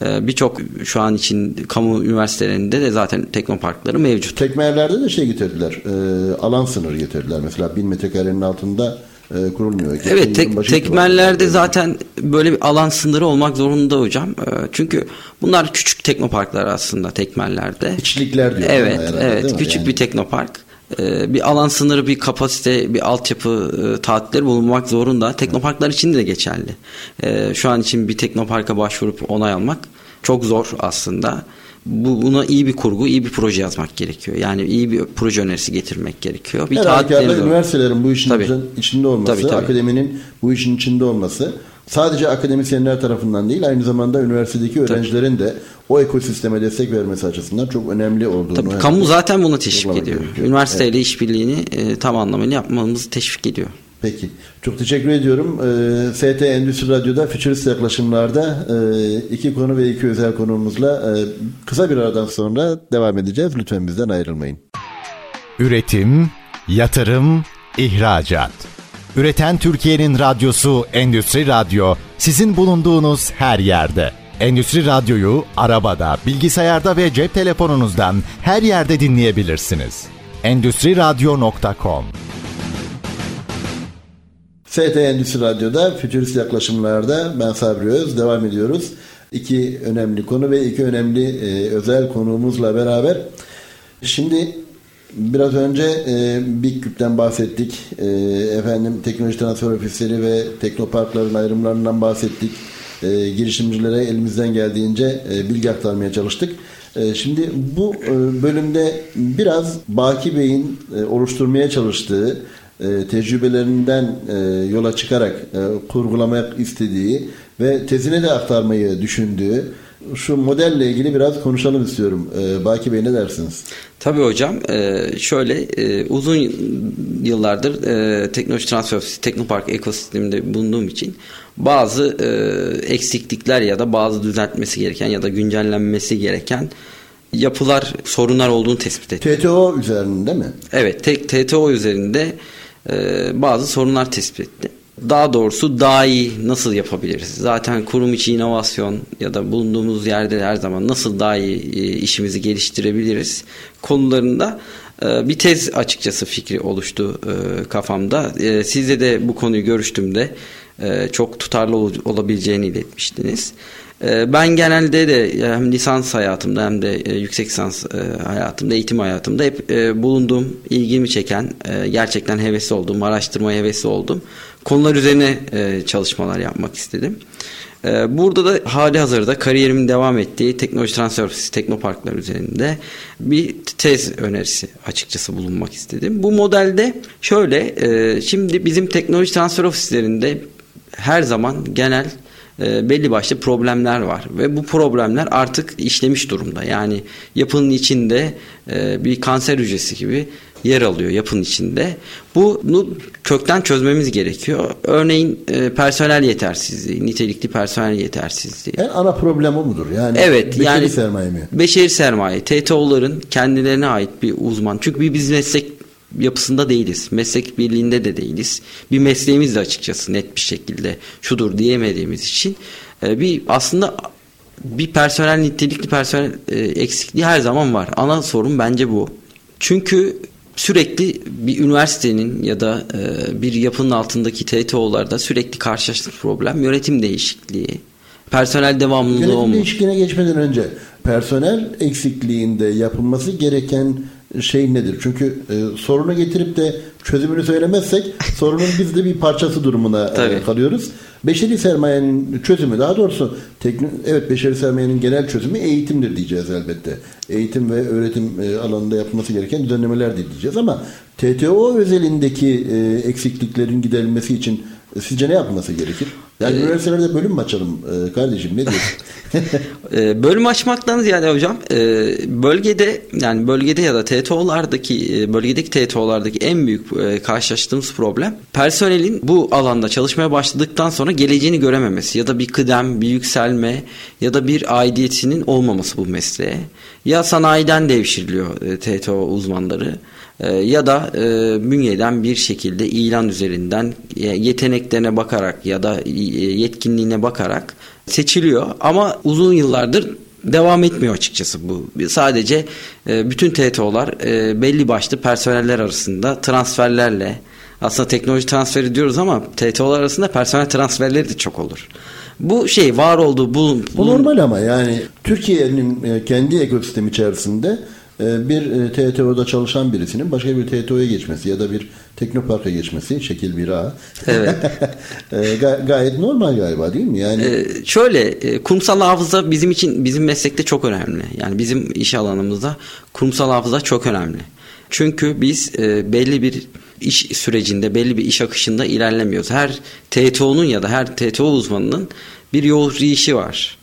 Ee, birçok şu an için kamu üniversitelerinde de zaten teknoparkları mevcut. Tekmelerde de şey getirdiler. E, alan sınırı getirdiler. Mesela bin metrekarenin altında e, kurulmuyor. Geçen evet tek, tekmellerde zaten böyle bir alan sınırı olmak zorunda hocam. E, çünkü bunlar küçük teknoparklar aslında tekmellerde. İçlikler diyor. Evet, herhalde, evet küçük yani. bir teknopark. Ee, bir alan sınırı, bir kapasite, bir altyapı e, taahhütleri bulunmak zorunda. Teknoparklar için de geçerli. Ee, şu an için bir teknoparka başvurup onay almak çok zor aslında. Bu, buna iyi bir kurgu, iyi bir proje yazmak gerekiyor. Yani iyi bir proje önerisi getirmek gerekiyor. Bir Her üniversitelerin bu işin tabii. içinde olması, tabii, tabii. akademinin bu işin içinde olması sadece akademisyenler tarafından değil aynı zamanda üniversitedeki öğrencilerin Tabii. de o ekosisteme destek vermesi açısından çok önemli olduğunu. Tabii, kamu zaten bunu teşvik ediyor. Gerekiyor. Üniversiteyle evet. işbirliğini e, tam anlamıyla yapmamızı teşvik ediyor. Peki. Çok teşekkür ediyorum. Ee, ST Endüstri Radyo'da Futurist Yaklaşımlar'da e, iki konu ve iki özel konuğumuzla e, kısa bir aradan sonra devam edeceğiz. Lütfen bizden ayrılmayın. Üretim, yatırım, ihracat. Üreten Türkiye'nin radyosu Endüstri Radyo sizin bulunduğunuz her yerde. Endüstri Radyo'yu arabada, bilgisayarda ve cep telefonunuzdan her yerde dinleyebilirsiniz. Endüstri Radyo.com ST Endüstri Radyo'da Fütürist Yaklaşımlar'da ben Sabri Öz devam ediyoruz. İki önemli konu ve iki önemli e, özel konuğumuzla beraber. Şimdi biraz önce e, Big Küp'ten bahsettik. E, efendim teknoloji transfer ofisleri ve teknoparkların ayrımlarından bahsettik. E, girişimcilere elimizden geldiğince e, bilgi aktarmaya çalıştık. E, şimdi bu e, bölümde biraz Baki Bey'in e, oluşturmaya çalıştığı e, tecrübelerinden e, yola çıkarak e, kurgulamak istediği ve tezine de aktarmayı düşündüğü şu modelle ilgili biraz konuşalım istiyorum. E, Baki Bey ne dersiniz? Tabii hocam. E, şöyle e, uzun yıllardır e, teknoloji transfer ofisi, teknopark ekosisteminde bulunduğum için bazı e, eksiklikler ya da bazı düzeltmesi gereken ya da güncellenmesi gereken yapılar, sorunlar olduğunu tespit ettim. TTO üzerinde mi? Evet, tek TTO üzerinde e, bazı sorunlar tespit etti. Daha doğrusu daha iyi nasıl yapabiliriz? Zaten kurum içi inovasyon ya da bulunduğumuz yerde her zaman nasıl daha iyi e, işimizi geliştirebiliriz konularında e, bir tez açıkçası fikri oluştu e, kafamda. Sizle de bu konuyu görüştüğümde e, çok tutarlı olabileceğini iletmiştiniz. Ee, ben genelde de hem lisans hayatımda hem de e, yüksek lisans e, hayatımda, eğitim hayatımda hep e, bulunduğum, ilgimi çeken, gerçekten hevesli olduğum, araştırmaya hevesli olduğum konular üzerine çalışmalar yapmak istedim. Burada da hali hazırda kariyerimin devam ettiği teknoloji transfer ofisi teknoparklar üzerinde bir tez önerisi açıkçası bulunmak istedim. Bu modelde şöyle şimdi bizim teknoloji transfer ofislerinde her zaman genel e, belli başlı problemler var ve bu problemler artık işlemiş durumda. Yani yapının içinde e, bir kanser hücresi gibi yer alıyor yapının içinde. Bunu kökten çözmemiz gerekiyor. Örneğin e, personel yetersizliği, nitelikli personel yetersizliği. En ana problem o mudur? Yani evet, beşeri yani, sermaye mi? Beşeri sermaye. TTO'ların kendilerine ait bir uzman. Çünkü biz meslek yapısında değiliz. Meslek birliğinde de değiliz. Bir mesleğimiz de açıkçası net bir şekilde şudur diyemediğimiz için e, bir aslında bir personel nitelikli personel e, eksikliği her zaman var. Ana sorun bence bu. Çünkü sürekli bir üniversitenin ya da e, bir yapının altındaki TTO'larda sürekli karşılaştığı problem yönetim değişikliği, personel devamlılığı Yönetim değişikliğine geçmeden önce personel eksikliğinde yapılması gereken şey nedir? Çünkü e, sorunu getirip de çözümünü söylemezsek sorunun biz de bir parçası durumuna e, kalıyoruz. Beşeri sermayenin çözümü daha doğrusu teknik, evet beşeri sermayenin genel çözümü eğitimdir diyeceğiz elbette. Eğitim ve öğretim e, alanında yapılması gereken düzenlemeler diyeceğiz ama TTO özelindeki e, eksikliklerin giderilmesi için Sizce ne yapılması gerekir? Yani ee, üniversitelerde bölüm mü açalım e, kardeşim ne diyorsun? e, bölüm açmaktan ziyade hocam e, bölgede yani bölgede ya da TTO'lardaki e, bölgedeki TTO'lardaki en büyük e, karşılaştığımız problem personelin bu alanda çalışmaya başladıktan sonra geleceğini görememesi ya da bir kıdem, bir yükselme ya da bir aidiyetinin olmaması bu mesleğe. Ya sanayiden devşiriliyor e, TTO uzmanları ya da e, bünyeden bir şekilde ilan üzerinden yeteneklerine bakarak ya da e, yetkinliğine bakarak seçiliyor ama uzun yıllardır devam etmiyor açıkçası bu. Sadece e, bütün TTO'lar belli başlı personeller arasında transferlerle aslında teknoloji transferi diyoruz ama TTO'lar arasında personel transferleri de çok olur. Bu şey var olduğu bu, bu normal ama yani Türkiye'nin kendi ekosistemi içerisinde ee, bir e, TTO'da çalışan birisinin başka bir TTO'ya geçmesi ya da bir teknoparka geçmesi şekil bir A. Evet. Ee, gayet normal galiba değil mi? Yani ee, şöyle e, kurumsal hafıza bizim için bizim meslekte çok önemli. Yani bizim iş alanımızda kurumsal hafıza çok önemli. Çünkü biz e, belli bir iş sürecinde, belli bir iş akışında ilerlemiyoruz. Her TTO'nun ya da her TTO uzmanının bir yol işi var.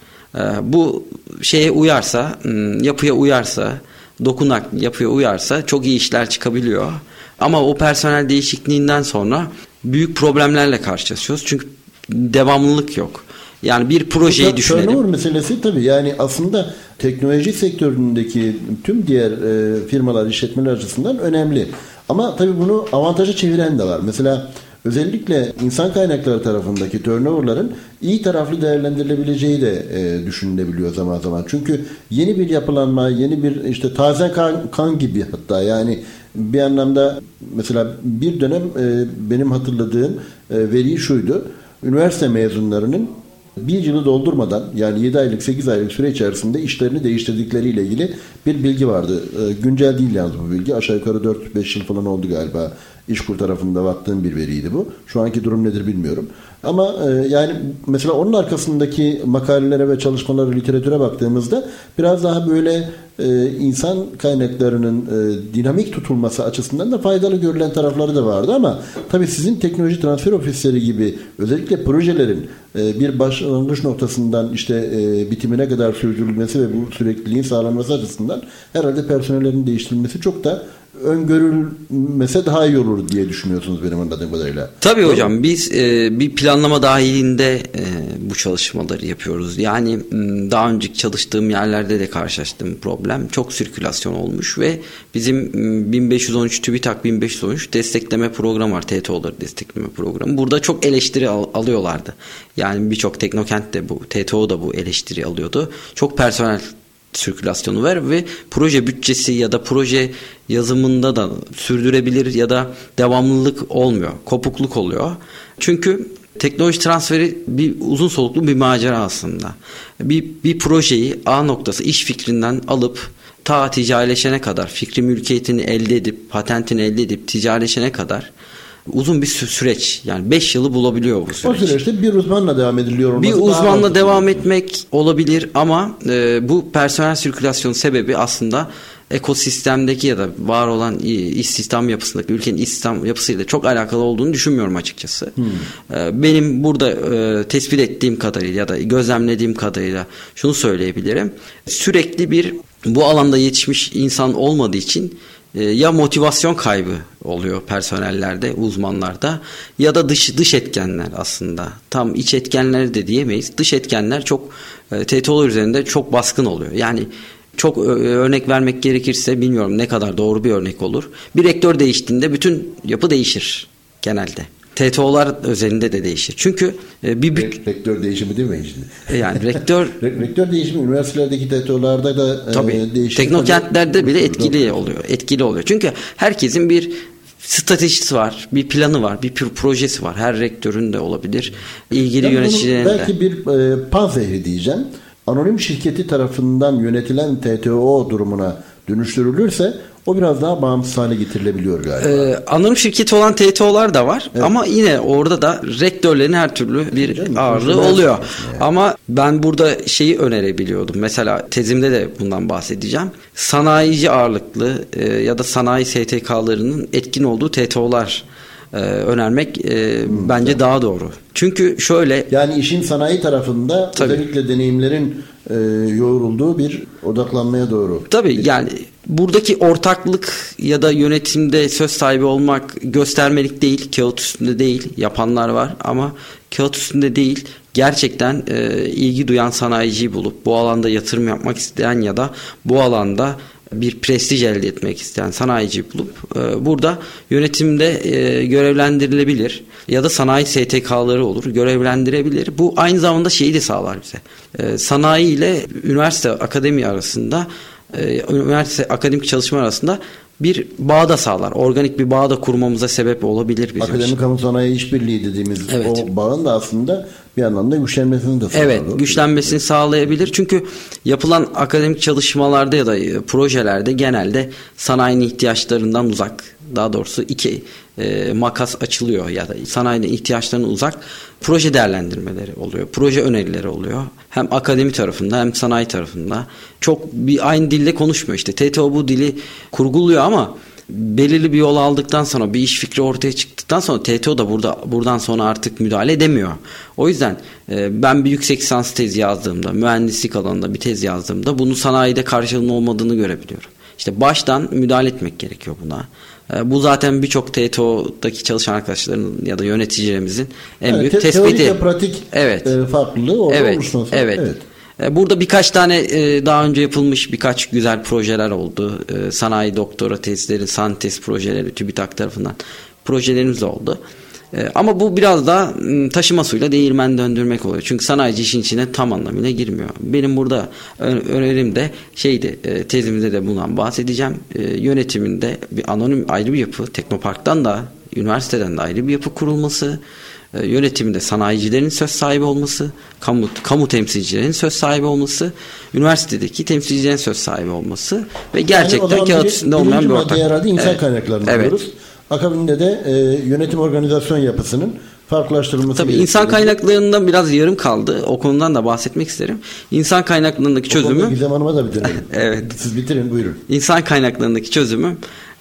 Bu şeye uyarsa, yapıya uyarsa, dokunak yapıya uyarsa çok iyi işler çıkabiliyor. Ama o personel değişikliğinden sonra büyük problemlerle karşılaşıyoruz. Çünkü devamlılık yok. Yani bir projeyi düşünelim. Turnover meselesi tabii yani aslında teknoloji sektöründeki tüm diğer e, firmalar, işletmeler açısından önemli. Ama tabii bunu avantaja çeviren de var. Mesela özellikle insan kaynakları tarafındaki turnover'ların iyi taraflı değerlendirilebileceği de e, düşünülebiliyor zaman zaman. Çünkü yeni bir yapılanma, yeni bir işte taze kan, kan gibi hatta yani bir anlamda mesela bir dönem e, benim hatırladığım e, veri şuydu. Üniversite mezunlarının bir yılı doldurmadan yani 7 aylık 8 aylık süre içerisinde işlerini değiştirdikleriyle ilgili bir bilgi vardı. E, güncel değil yalnız bu bilgi. Aşağı yukarı 4-5 yıl falan oldu galiba. İşkur tarafında baktığım bir veriydi bu. Şu anki durum nedir bilmiyorum. Ama e, yani mesela onun arkasındaki makalelere ve çalışmalara, literatüre baktığımızda biraz daha böyle e, insan kaynaklarının e, dinamik tutulması açısından da faydalı görülen tarafları da vardı ama tabii sizin teknoloji transfer ofisleri gibi özellikle projelerin bir başlangıç noktasından işte e, bitimine kadar sürdürülmesi ve bu sürekliliğin sağlanması açısından herhalde personellerin değiştirilmesi çok da öngörülmese daha iyi olur diye düşünüyorsunuz benim anladığım kadarıyla. Tabii Doğru. hocam biz e, bir planlama dahilinde e, bu çalışmaları yapıyoruz. Yani daha önceki çalıştığım yerlerde de karşılaştığım problem çok sirkülasyon olmuş ve bizim 1513 TÜBİTAK 1513 destekleme programı var. TTO'ları destekleme programı. Burada çok eleştiri al, alıyorlardı. Yani birçok teknokent de bu TTO da bu eleştiri alıyordu. Çok personel sirkülasyonu var ve proje bütçesi ya da proje yazımında da sürdürebilir ya da devamlılık olmuyor. Kopukluk oluyor. Çünkü teknoloji transferi bir uzun soluklu bir macera aslında. Bir, bir projeyi A noktası iş fikrinden alıp ta ticarileşene kadar fikri mülkiyetini elde edip patentini elde edip ticarileşene kadar uzun bir süreç. Yani 5 yılı bulabiliyor bu süreç. O süreçte bir uzmanla devam ediliyor. Bir uzmanla devam etmek olabilir ama e, bu personel sirkülasyon sebebi aslında ekosistemdeki ya da var olan istihdam yapısındaki ülkenin istihdam yapısıyla çok alakalı olduğunu düşünmüyorum açıkçası. Hmm. E, benim burada e, tespit ettiğim kadarıyla ya da gözlemlediğim kadarıyla şunu söyleyebilirim. Sürekli bir bu alanda yetişmiş insan olmadığı için ya motivasyon kaybı oluyor personellerde, uzmanlarda ya da dış dış etkenler aslında. Tam iç etkenler de diyemeyiz. Dış etkenler çok e, TTO'lar üzerinde çok baskın oluyor. Yani çok örnek vermek gerekirse bilmiyorum ne kadar doğru bir örnek olur. Bir rektör değiştiğinde bütün yapı değişir genelde. TTO'lar özelinde de değişir. Çünkü e, bir büt... rektör değişimi değil mi şimdi? E, yani rektör rektör değişimi üniversitelerdeki TTO'larda da e, tabii, değişir. Teknokentlerde bile etkili oluyor. Etkili oluyor. Çünkü herkesin bir stratejisi var, bir planı var, bir projesi var. Her rektörün de olabilir. İlgili ben yöneticilerin de. Belki bir e, panzehri diyeceğim. Anonim şirketi tarafından yönetilen TTO durumuna dönüştürülürse o biraz daha bağımsız hale getirilebiliyor galiba. Ee, anonim şirketi olan TTO'lar da var evet. ama yine orada da rektörlerin her türlü bir Canım, ağırlığı oluyor. Yani. Ama ben burada şeyi önerebiliyordum. Mesela tezimde de bundan bahsedeceğim. Sanayici ağırlıklı e, ya da sanayi STK'larının etkin olduğu TTO'lar e, önermek e, hmm, bence evet. daha doğru. Çünkü şöyle yani işin sanayi tarafında tabii. özellikle deneyimlerin e, yoğrulduğu bir odaklanmaya doğru. Tabii yani buradaki ortaklık ya da yönetimde söz sahibi olmak göstermelik değil, kağıt üstünde değil. Yapanlar var ama kağıt üstünde değil. Gerçekten e, ilgi duyan sanayiciyi bulup bu alanda yatırım yapmak isteyen ya da bu alanda bir prestij elde etmek isteyen sanayici bulup e, burada yönetimde e, görevlendirilebilir ya da sanayi STK'ları olur görevlendirebilir. Bu aynı zamanda şeyi de sağlar bize. E, sanayi ile üniversite akademi arasında e, üniversite akademik çalışma arasında bir bağ da sağlar. Organik bir bağ da kurmamıza sebep olabilir bizim Akademik için. kamu sanayi işbirliği dediğimiz evet. o bağın da aslında bir anlamda güçlenmesini de sağlar. Evet güçlenmesini sağlayabilir. Çünkü yapılan akademik çalışmalarda ya da e, projelerde genelde sanayinin ihtiyaçlarından uzak daha doğrusu iki e, makas açılıyor ya da sanayinin ihtiyaçlarına uzak proje değerlendirmeleri oluyor. Proje önerileri oluyor. Hem akademi tarafında hem sanayi tarafında. Çok bir aynı dille konuşmuyor işte. TTO bu dili kurguluyor ama belirli bir yol aldıktan sonra bir iş fikri ortaya çıktıktan sonra TTO da burada buradan sonra artık müdahale edemiyor. O yüzden e, ben bir yüksek lisans tezi yazdığımda, mühendislik alanında bir tez yazdığımda bunu sanayide karşılığının olmadığını görebiliyorum. İşte baştan müdahale etmek gerekiyor buna. E, bu zaten birçok TTO'daki çalışan arkadaşların ya da yöneticilerimizin en Evet, büyük te- tespiti. Teorik ve pratik Evet. e, farklılığı orada Evet, oluştan sonra. evet. E, Burada birkaç tane e, daha önce yapılmış birkaç güzel projeler oldu. E, Sanayi doktora tezleri, santez projeleri TÜBİTAK tarafından projelerimiz oldu. E, Ama bu biraz m, taşıma suyla değirmen döndürmek oluyor. Çünkü sanayici işin içine tam anlamıyla girmiyor. Benim burada önerim de şeydi e, tezimizde de bundan bahsedeceğim. E, Yönetiminde bir anonim ayrı bir yapı, Teknopark'tan da üniversiteden de ayrı bir yapı kurulması e, yönetiminde sanayicilerin söz sahibi olması, kamu, kamu temsilcilerin söz sahibi olması, üniversitedeki temsilcilerin söz sahibi olması ve gerçekten Yani kağıt üstünde olmayan bir ortak. herhalde insan Evet. kaynaklarını Evet. diyoruz. Akabinde de e, yönetim organizasyon yapısının farklılaştırılması Tabii gerekiyor. insan kaynaklarından biraz yarım kaldı. O konudan da bahsetmek isterim. İnsan kaynaklarındaki O çözümü Gizem Hanım'a da bir dönelim. Evet. Siz bitirin buyurun. İnsan kaynaklarındaki çözümü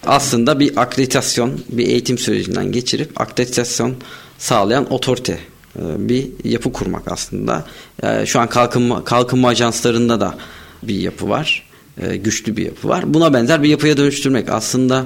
aslında bir akreditasyon, bir eğitim sürecinden geçirip akreditasyon sağlayan otorite e, bir yapı kurmak aslında. E, Şu an kalkınma, kalkınma ajanslarında da bir yapı var. E, Güçlü bir yapı var. Buna benzer bir yapıya dönüştürmek aslında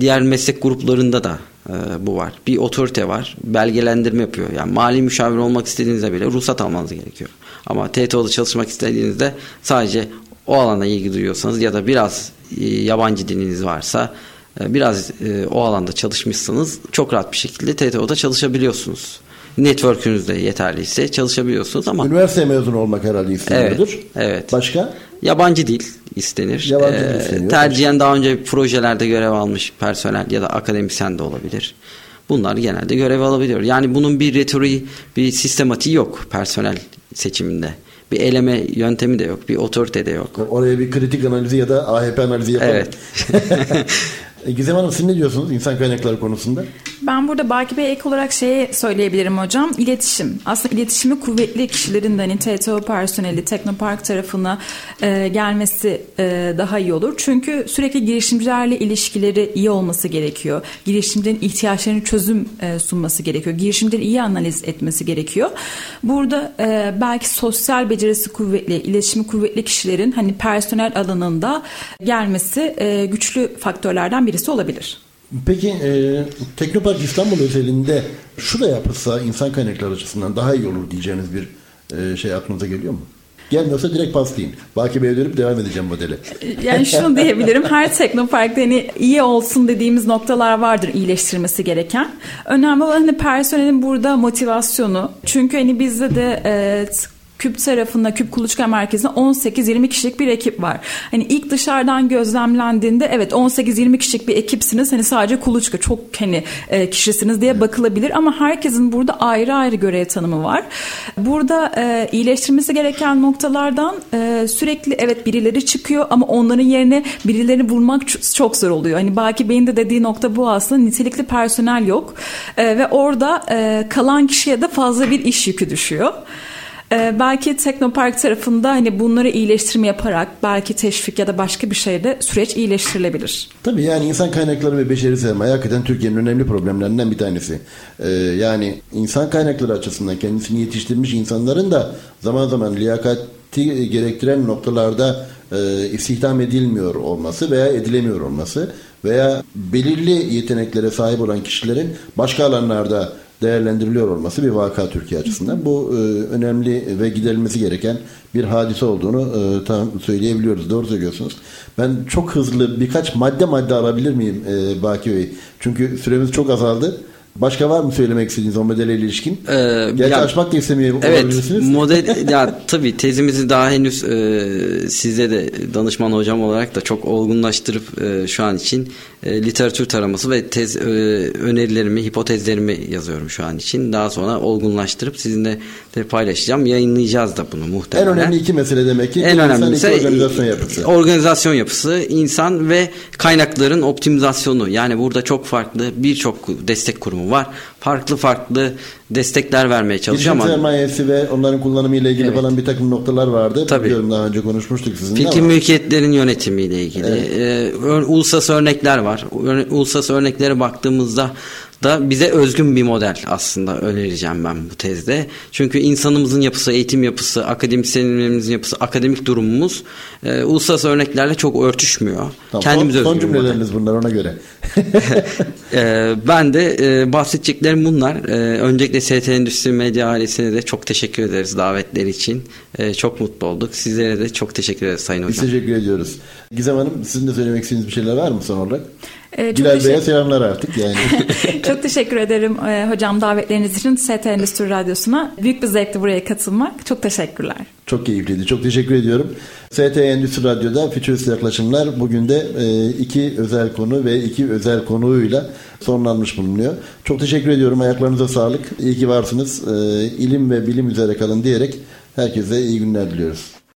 diğer meslek gruplarında da e, bu var. Bir otorite var. Belgelendirme yapıyor. Yani mali müşavir olmak istediğinizde bile ruhsat almanız gerekiyor. Ama TTO'da çalışmak istediğinizde sadece o alana ilgi duyuyorsanız ya da biraz e, yabancı diliniz varsa e, biraz e, o alanda çalışmışsanız çok rahat bir şekilde TTO'da çalışabiliyorsunuz. Network'ünüz de yeterliyse çalışabiliyorsunuz ama Üniversite mezunu olmak herhalde isteniyordur. Evet, evet. Başka? Yabancı dil istenir. Yabancı dil Ee, isteniyor. tercihen daha önce projelerde görev almış personel ya da akademisyen de olabilir. Bunlar genelde görev alabiliyor. Yani bunun bir retoriği, bir sistematiği yok personel seçiminde. Bir eleme yöntemi de yok, bir otorite de yok. Oraya bir kritik analizi ya da AHP analizi yapalım. Evet. E, Gizem Hanım siz ne diyorsunuz insan kaynakları konusunda? Ben burada Baki Bey ek olarak şeyi söyleyebilirim hocam. İletişim. Aslında iletişimi kuvvetli kişilerin de hani TTO personeli Teknopark tarafına e, gelmesi e, daha iyi olur. Çünkü sürekli girişimcilerle ilişkileri iyi olması gerekiyor. Girişimcilerin ihtiyaçlarını çözüm e, sunması gerekiyor. Girişimcileri iyi analiz etmesi gerekiyor. Burada e, belki sosyal becerisi kuvvetli, iletişimi kuvvetli kişilerin hani personel alanında gelmesi e, güçlü faktörlerden birisi olabilir. Peki e, Teknopark İstanbul özelinde şu da yapılsa insan kaynakları açısından daha iyi olur diyeceğiniz bir e, şey aklınıza geliyor mu? Gelmiyorsa direkt paslayın. Baki Bey'e dönüp devam edeceğim modele. Yani şunu diyebilirim. Her teknoparkta hani iyi olsun dediğimiz noktalar vardır iyileştirmesi gereken. Önemli olan hani personelin burada motivasyonu. Çünkü hani bizde de e, Küp tarafında Küp Kuluçka Merkezi'nde 18-20 kişilik bir ekip var. Hani ilk dışarıdan gözlemlendiğinde evet 18-20 kişilik bir ekipsiniz. Hani sadece kuluçka çok hani e, kişisiniz diye bakılabilir ama herkesin burada ayrı ayrı görev tanımı var. Burada e, iyileştirmesi gereken noktalardan e, sürekli evet birileri çıkıyor ama onların yerine birilerini bulmak çok zor oluyor. Hani Baki Bey'in de dediği nokta bu aslında nitelikli personel yok E, ve orada e, kalan kişiye de fazla bir iş yükü düşüyor. Ee, belki Teknopark tarafında hani bunları iyileştirme yaparak belki teşvik ya da başka bir şeyde süreç iyileştirilebilir. Tabii yani insan kaynakları ve beşeri sermaye hakikaten Türkiye'nin önemli problemlerinden bir tanesi. Ee, yani insan kaynakları açısından kendisini yetiştirmiş insanların da zaman zaman liyakati gerektiren noktalarda e, istihdam edilmiyor olması veya edilemiyor olması veya belirli yeteneklere sahip olan kişilerin başka alanlarda değerlendiriliyor olması bir vaka Türkiye açısından. Bu e, önemli ve giderilmesi gereken bir hadise olduğunu e, tam söyleyebiliyoruz. Doğru söylüyorsunuz. Ben çok hızlı birkaç madde madde alabilir miyim e, Baki Bey? Çünkü süremiz çok azaldı. Başka var mı söylemek istediğiniz o modele ilişkin? Ee, Gerçi ya- açmak da istemiyor Evet model ya tabii tezimizi daha henüz e, size de danışman hocam olarak da çok olgunlaştırıp e, şu an için e, literatür taraması ve tez e, önerilerimi, hipotezlerimi yazıyorum şu an için. Daha sonra olgunlaştırıp sizinle de paylaşacağım. Yayınlayacağız da bunu en muhtemelen. önemli iki mesele demek ki En önemlisi iki organizasyon yapısı. organizasyon yapısı, insan ve kaynakların optimizasyonu. Yani burada çok farklı birçok destek kurumu var. Farklı farklı destekler vermeye çalışıyor ama sermayesi ve onların kullanımı ile ilgili Evet. falan bir takım noktalar vardı. Tabii. Biliyorum daha önce konuşmuştuk sizinle Fikri ama. mülkiyetlerin yönetimiyle ilgili. Ee, ör- uluslararası örnekler var. Uluslararası örneklere baktığımızda da bize özgün bir model aslında önereceğim ben bu tezde. Çünkü insanımızın yapısı, eğitim yapısı, akademisyenlerimizin yapısı, akademik durumumuz e, uluslararası örneklerle çok örtüşmüyor. Tamam, Kendimiz son, son model. cümleleriniz bunlar ona göre. Ee, ben de e, bahsedeceklerim bunlar. Ee, öncelikle ST Endüstri Medya ailesine de çok teşekkür ederiz davetleri için. Ee, çok mutlu olduk. Sizlere de çok teşekkür ederiz Sayın Biz Hocam. teşekkür ediyoruz. Gizem Hanım sizin de söylemek istediğiniz bir şeyler var mı son olarak? Ee, Bilal Bey'e selamlar artık yani. Çok teşekkür ederim e, hocam davetleriniz için ST Endüstri Radyosu'na. Büyük bir zevkti buraya katılmak. Çok teşekkürler. Çok keyifliydi. Çok teşekkür ediyorum. ST Endüstri Radyo'da Fütürist Yaklaşımlar bugün de e, iki özel konu ve iki özel konuğuyla sonlanmış bulunuyor. Çok teşekkür ediyorum. Ayaklarınıza sağlık. İyi ki varsınız. E, ilim ve bilim üzere kalın diyerek herkese iyi günler diliyoruz.